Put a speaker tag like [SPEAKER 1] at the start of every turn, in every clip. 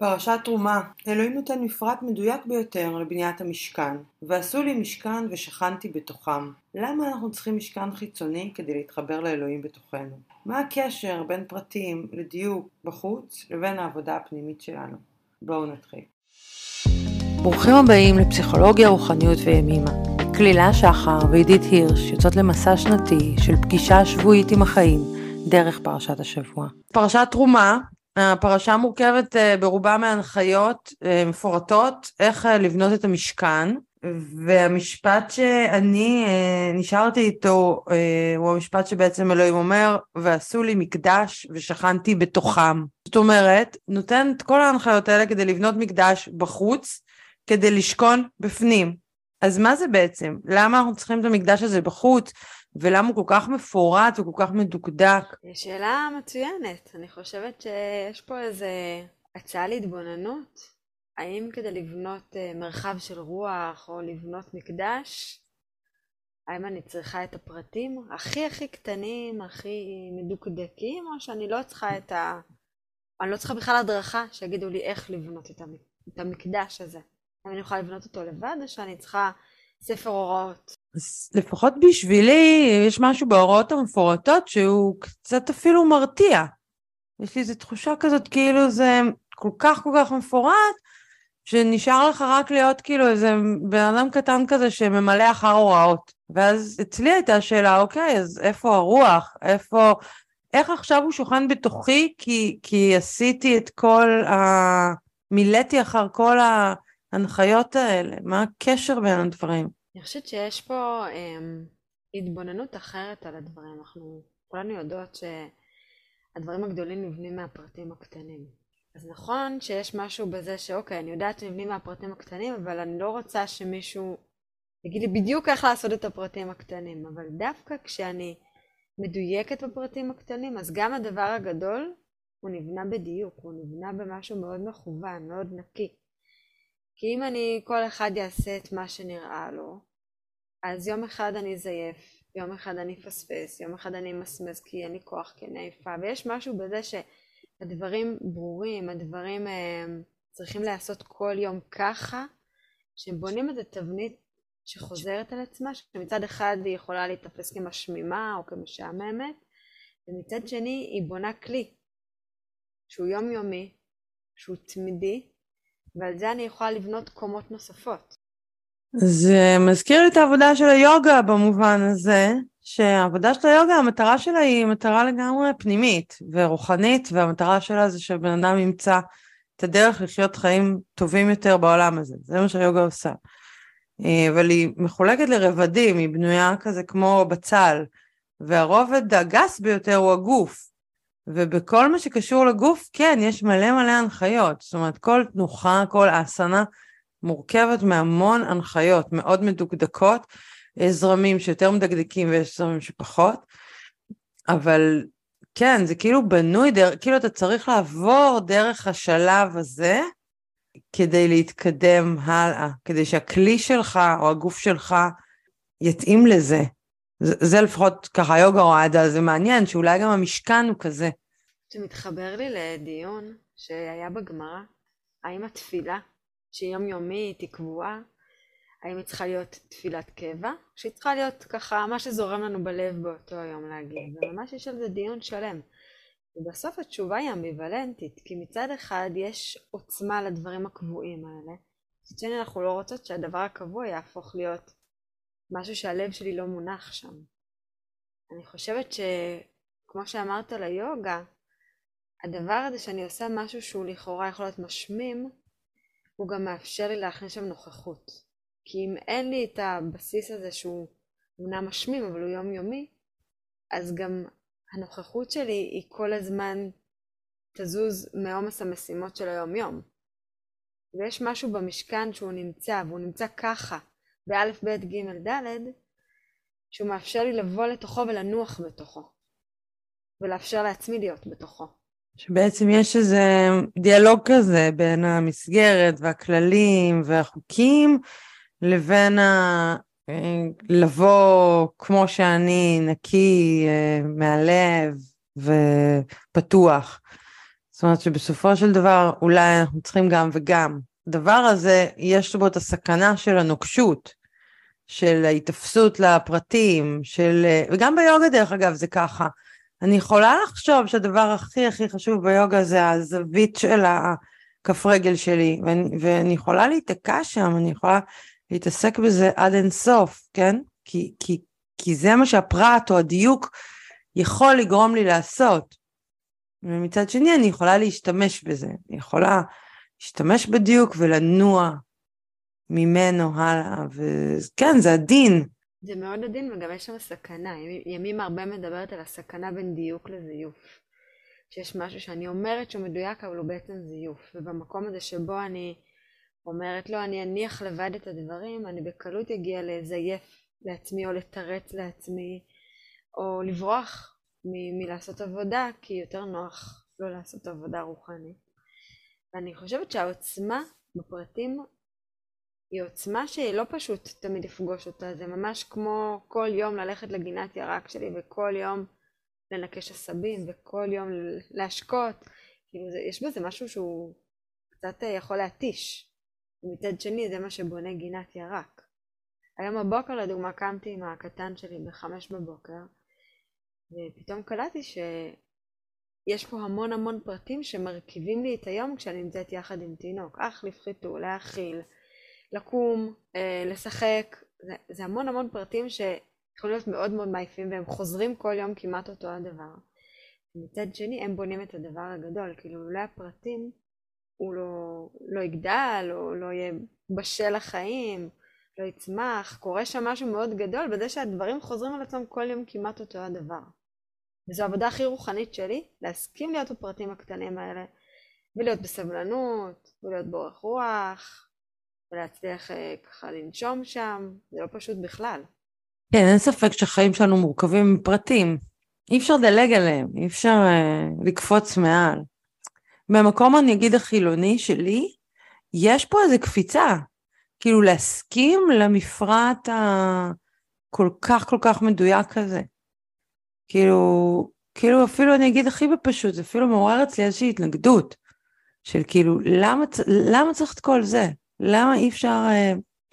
[SPEAKER 1] פרשת תרומה אלוהים נותן מפרט מדויק ביותר לבניית המשכן ועשו לי משכן ושכנתי בתוכם. למה אנחנו צריכים משכן חיצוני כדי להתחבר לאלוהים בתוכנו? מה הקשר בין פרטים לדיוק בחוץ לבין העבודה הפנימית שלנו? בואו נתחיל.
[SPEAKER 2] ברוכים הבאים לפסיכולוגיה, רוחניות וימימה. כלילה שחר ועידית הירש יוצאות למסע שנתי של פגישה שבועית עם החיים דרך פרשת השבוע. פרשת תרומה הפרשה מורכבת אה, ברובה מהנחיות אה, מפורטות איך אה, לבנות את המשכן והמשפט שאני נשארתי איתו הוא המשפט שבעצם אלוהים אומר ועשו לי מקדש ושכנתי בתוכם. זאת אומרת נותן את כל ההנחיות האלה כדי לבנות מקדש בחוץ כדי לשכון בפנים. אז מה זה בעצם? למה אנחנו צריכים את המקדש הזה בחוץ? ולמה הוא כל כך מפורט וכל כך מדוקדק?
[SPEAKER 3] שאלה מצוינת. אני חושבת שיש פה איזה הצעה להתבוננות. האם כדי לבנות אה, מרחב של רוח או לבנות מקדש, האם אני צריכה את הפרטים הכי הכי קטנים, הכי מדוקדקים, או שאני לא צריכה את ה... אני לא צריכה בכלל הדרכה שיגידו לי איך לבנות את המקדש הזה. האם אני יכולה לבנות אותו לבד, או שאני צריכה ספר הוראות?
[SPEAKER 2] לפחות בשבילי יש משהו בהוראות המפורטות שהוא קצת אפילו מרתיע. יש לי איזו תחושה כזאת כאילו זה כל כך כל כך מפורט, שנשאר לך רק להיות כאילו איזה בן אדם קטן כזה שממלא אחר הוראות. ואז אצלי הייתה השאלה, אוקיי, אז איפה הרוח? איפה... איך עכשיו הוא שוכן בתוכי כי, כי עשיתי את כל ה... מילאתי אחר כל ההנחיות האלה? מה הקשר בין הדברים?
[SPEAKER 3] אני חושבת שיש פה um, התבוננות אחרת על הדברים. אנחנו כולנו יודעות שהדברים הגדולים נבנים מהפרטים הקטנים. אז נכון שיש משהו בזה שאוקיי, אני יודעת שנבנים מהפרטים הקטנים, אבל אני לא רוצה שמישהו יגיד לי בדיוק איך לעשות את הפרטים הקטנים. אבל דווקא כשאני מדויקת בפרטים הקטנים, אז גם הדבר הגדול הוא נבנה בדיוק, הוא נבנה במשהו מאוד מכוון, מאוד נקי. כי אם אני, כל אחד יעשה את מה שנראה לו, אז יום אחד אני אזייף, יום אחד אני אפספס, יום אחד אני אמסמס כי אין לי כוח, כי אני עייפה, ויש משהו בזה שהדברים ברורים, הדברים אה, צריכים להיעשות כל יום ככה, שהם בונים איזה תבנית שחוזרת על עצמה, שמצד אחד היא יכולה להיתפס כמשמימה או כמשעממת, ומצד שני היא בונה כלי שהוא יומיומי, שהוא תמידי, ועל זה אני יכולה לבנות קומות נוספות.
[SPEAKER 2] זה מזכיר לי את העבודה של היוגה במובן הזה, שהעבודה של היוגה, המטרה שלה היא מטרה לגמרי פנימית ורוחנית, והמטרה שלה זה שבן אדם ימצא את הדרך לחיות חיים טובים יותר בעולם הזה, זה מה שהיוגה עושה. אבל היא מחולקת לרבדים, היא בנויה כזה כמו בצל, והרובד הגס ביותר הוא הגוף. ובכל מה שקשור לגוף, כן, יש מלא מלא הנחיות. זאת אומרת, כל תנוחה, כל אסנה, מורכבת מהמון הנחיות מאוד מדוקדקות, יש זרמים שיותר מדקדקים ויש זרמים שפחות, אבל כן, זה כאילו בנוי, דר... כאילו אתה צריך לעבור דרך השלב הזה כדי להתקדם הלאה, כדי שהכלי שלך או הגוף שלך יתאים לזה. זה, זה לפחות ככה יוגה רואה את זה, זה מעניין שאולי גם המשכן הוא כזה.
[SPEAKER 3] זה מתחבר לי לדיון שהיה בגמרא, האם התפילה שהיא יומיומית, היא קבועה, האם היא צריכה להיות תפילת קבע, שהיא צריכה להיות ככה מה שזורם לנו בלב באותו היום להגיד, וממש יש על זה דיון שלם. ובסוף התשובה היא אמביוולנטית, כי מצד אחד יש עוצמה לדברים הקבועים האלה, מצד שני אנחנו לא רוצות שהדבר הקבוע יהפוך להיות משהו שהלב שלי לא מונח שם. אני חושבת שכמו שאמרת ליוגה, הדבר הזה שאני עושה משהו שהוא לכאורה יכול להיות משמים, הוא גם מאפשר לי להכניס שם נוכחות. כי אם אין לי את הבסיס הזה שהוא אמנם משמים אבל הוא יומיומי, אז גם הנוכחות שלי היא כל הזמן תזוז מעומס המשימות של היום-יום. ויש משהו במשכן שהוא נמצא, והוא נמצא ככה, באלף, בית, גימל, דלת, שהוא מאפשר לי לבוא לתוכו ולנוח בתוכו, ולאפשר לעצמי להיות בתוכו.
[SPEAKER 2] שבעצם יש איזה דיאלוג כזה בין המסגרת והכללים והחוקים לבין ה... אה, לבוא כמו שאני נקי אה, מהלב ופתוח. זאת אומרת שבסופו של דבר אולי אנחנו צריכים גם וגם. הדבר הזה, יש בו את הסכנה של הנוקשות, של ההיתפסות לפרטים, של... וגם ביוגה דרך אגב זה ככה. אני יכולה לחשוב שהדבר הכי הכי חשוב ביוגה זה הזווית של הכף רגל שלי, ואני, ואני יכולה להיתקע שם, אני יכולה להתעסק בזה עד אינסוף, כן? כי, כי, כי זה מה שהפרט או הדיוק יכול לגרום לי לעשות. ומצד שני אני יכולה להשתמש בזה, אני יכולה להשתמש בדיוק ולנוע ממנו הלאה, וכן, זה הדין.
[SPEAKER 3] זה מאוד עדין וגם יש שם סכנה. ימים הרבה מדברת על הסכנה בין דיוק לזיוף. שיש משהו שאני אומרת שהוא מדויק אבל הוא בעצם זיוף. ובמקום הזה שבו אני אומרת לו אני אניח לבד את הדברים, אני בקלות אגיע לזייף לעצמי או לתרץ לעצמי או לברוח מ- מלעשות עבודה כי יותר נוח לא לעשות עבודה רוחנית. ואני חושבת שהעוצמה בפרטים היא עוצמה שלא פשוט תמיד לפגוש אותה, זה ממש כמו כל יום ללכת לגינת ירק שלי וכל יום לנקש עשבים וכל יום להשקות, כאילו זה, יש בזה משהו שהוא קצת יכול להתיש, ומצד שני זה מה שבונה גינת ירק. היום בבוקר לדוגמה קמתי עם הקטן שלי בחמש בבוקר ופתאום קלטתי שיש פה המון המון פרטים שמרכיבים לי את היום כשאני נמצאת יחד עם תינוק, להחליף חיתול, להאכיל, לקום, אה, לשחק, זה, זה המון המון פרטים שיכולים להיות מאוד מאוד מעייפים והם חוזרים כל יום כמעט אותו הדבר. מצד שני הם בונים את הדבר הגדול, כאילו אולי הפרטים הוא לא, לא יגדל או לא יהיה בשל לחיים, לא יצמח, קורה שם משהו מאוד גדול בזה שהדברים חוזרים על עצמם כל יום כמעט אותו הדבר. וזו העבודה הכי רוחנית שלי, להסכים להיות בפרטים הקטנים האלה, ולהיות בסבלנות, ולהיות באורך רוח, ולהצליח אה, ככה לנשום שם, זה לא פשוט בכלל.
[SPEAKER 2] כן, אין ספק שהחיים שלנו מורכבים מפרטים. אי אפשר לדלג עליהם, אי אפשר uh, לקפוץ מעל. במקום, אני אגיד, החילוני שלי, יש פה איזו קפיצה. כאילו, להסכים למפרט הכל כך כל כך מדויק הזה. כאילו, כאילו אפילו אני אגיד הכי בפשוט, זה אפילו מעורר אצלי איזושהי התנגדות. של כאילו, למה, למה צריך את כל זה? למה אי אפשר... אה,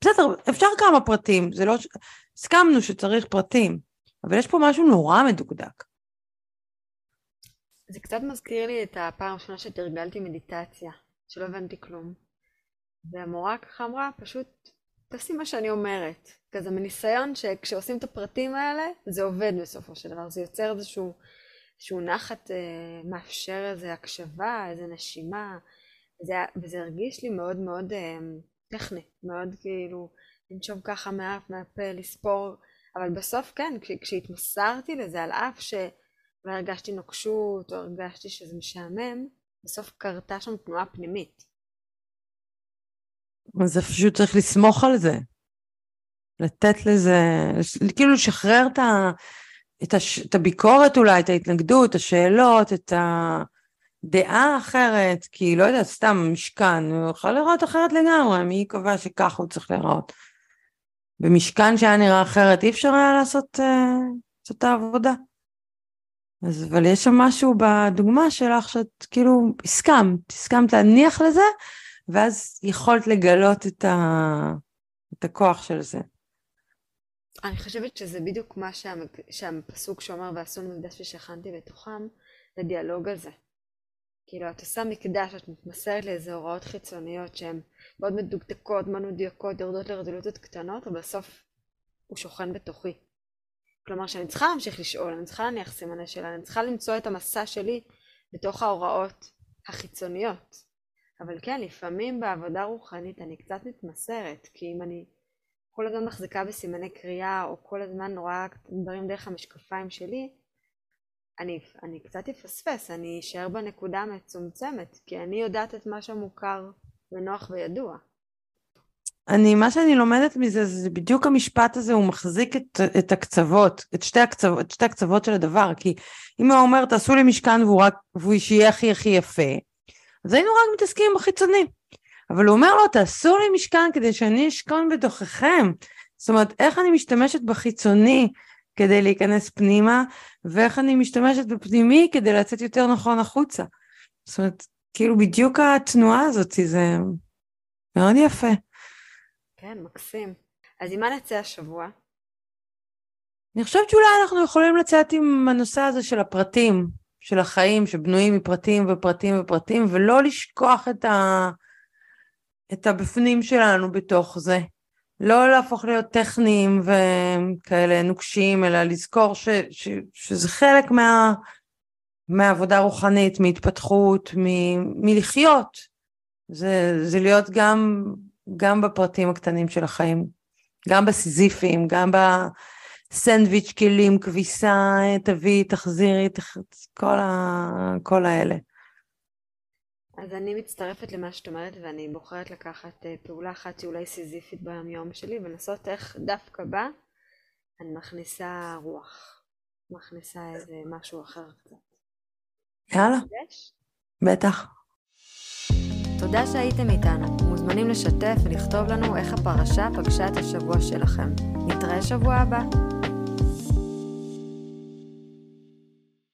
[SPEAKER 2] בסדר, אפשר כמה פרטים, זה לא... הסכמנו שצריך פרטים, אבל יש פה משהו נורא מדוקדק.
[SPEAKER 3] זה קצת מזכיר לי את הפעם הראשונה שתרגלתי מדיטציה, שלא הבנתי כלום. והמורה ככה אמרה, פשוט תעשי מה שאני אומרת. כזה מניסיון שכשעושים את הפרטים האלה, זה עובד בסופו של דבר, זה יוצר איזשהו, איזשהו נחת, אה, מאפשר איזו הקשבה, איזו נשימה, וזה, וזה הרגיש לי מאוד מאוד אה, טכני, מאוד כאילו לנשום ככה מאף מהפה, לספור, אבל בסוף כן, כש, כשהתמסרתי לזה על אף שלא הרגשתי נוקשות או הרגשתי שזה משעמם, בסוף קרתה שם תנועה פנימית.
[SPEAKER 2] אז פשוט צריך לסמוך על זה. לתת לזה, כאילו לשחרר את, ה, את, הש, את הביקורת אולי, את ההתנגדות, השאלות, את הדעה האחרת, כי לא יודעת, סתם משכן, הוא יכול לראות אחרת לגמרי, מי קבע שככה הוא צריך להיראות. במשכן שהיה נראה אחרת, אי אפשר היה לעשות uh, את העבודה. אז, אבל יש שם משהו בדוגמה שלך שאת כאילו הסכמת, הסכמת להניח לזה, ואז יכולת לגלות את, ה, את הכוח של זה.
[SPEAKER 3] אני חושבת שזה בדיוק מה. שהפסוק שאומר ועשו מקדש ושכנתי בתוכם, זה דיאלוג על. כאילו את עושה מקדש, את מתמסרת לאיזה הוראות חיצוניות שהן מאוד מדוקדקות, מאוד מדויקות, יורדות לרזולוציות קטנות, ובסוף הוא שוכן בתוכי. כלומר שאני צריכה להמשיך לשאול, אני צריכה להניח סימני שאלה, אני צריכה למצוא את המסע שלי בתוך ההוראות החיצוניות. אבל כן, לפעמים בעבודה רוחנית אני קצת מתמסרת, כי אם אני כל הזמן מחזיקה בסימני קריאה, או כל הזמן רואה דברים דרך המשקפיים שלי, אני, אני קצת אפספס, אני אשאר בנקודה המצומצמת, כי אני יודעת את מה שמוכר ונוח וידוע.
[SPEAKER 2] אני, מה שאני לומדת מזה, זה בדיוק המשפט הזה, הוא מחזיק את, את הקצוות, את שתי הקצוות, את שתי הקצוות של הדבר, כי אם הוא אומר, תעשו לי משכן והוא רק, והוא שיהיה הכי הכי יפה, אז היינו רק מתעסקים בחיצוני. אבל הוא אומר לו, תעשו לי משכן כדי שאני אשכון בתוככם. זאת אומרת, איך אני משתמשת בחיצוני כדי להיכנס פנימה, ואיך אני משתמשת בפנימי כדי לצאת יותר נכון החוצה. זאת אומרת, כאילו בדיוק התנועה הזאת, זה מאוד יפה.
[SPEAKER 3] כן, מקסים. אז עם מה נצא השבוע?
[SPEAKER 2] אני חושבת שאולי אנחנו יכולים לצאת עם הנושא הזה של הפרטים, של החיים, שבנויים מפרטים ופרטים ופרטים, ולא לשכוח את, ה... את הבפנים שלנו בתוך זה. לא להפוך להיות טכניים וכאלה נוקשים, אלא לזכור ש... ש... שזה חלק מה... מעבודה רוחנית, מהתפתחות, מ... מלחיות. זה, זה להיות גם, גם בפרטים הקטנים של החיים, גם בסיזיפיים, גם בסנדוויץ' כלים, כביסה, תביאי, תחזירי, תח... כל, ה... כל האלה.
[SPEAKER 3] אז אני מצטרפת למה שאת אומרת ואני בוחרת לקחת אה, פעולה אחת שאולי סיזיפית ביום יום שלי ולנסות איך דווקא בה אני מכניסה רוח, מכניסה איזה משהו אחר קצת.
[SPEAKER 2] יאללה, בטח.
[SPEAKER 3] תודה שהייתם איתנו. מוזמנים לשתף ולכתוב לנו איך הפרשה פגשה את השבוע שלכם. נתראה שבוע הבא.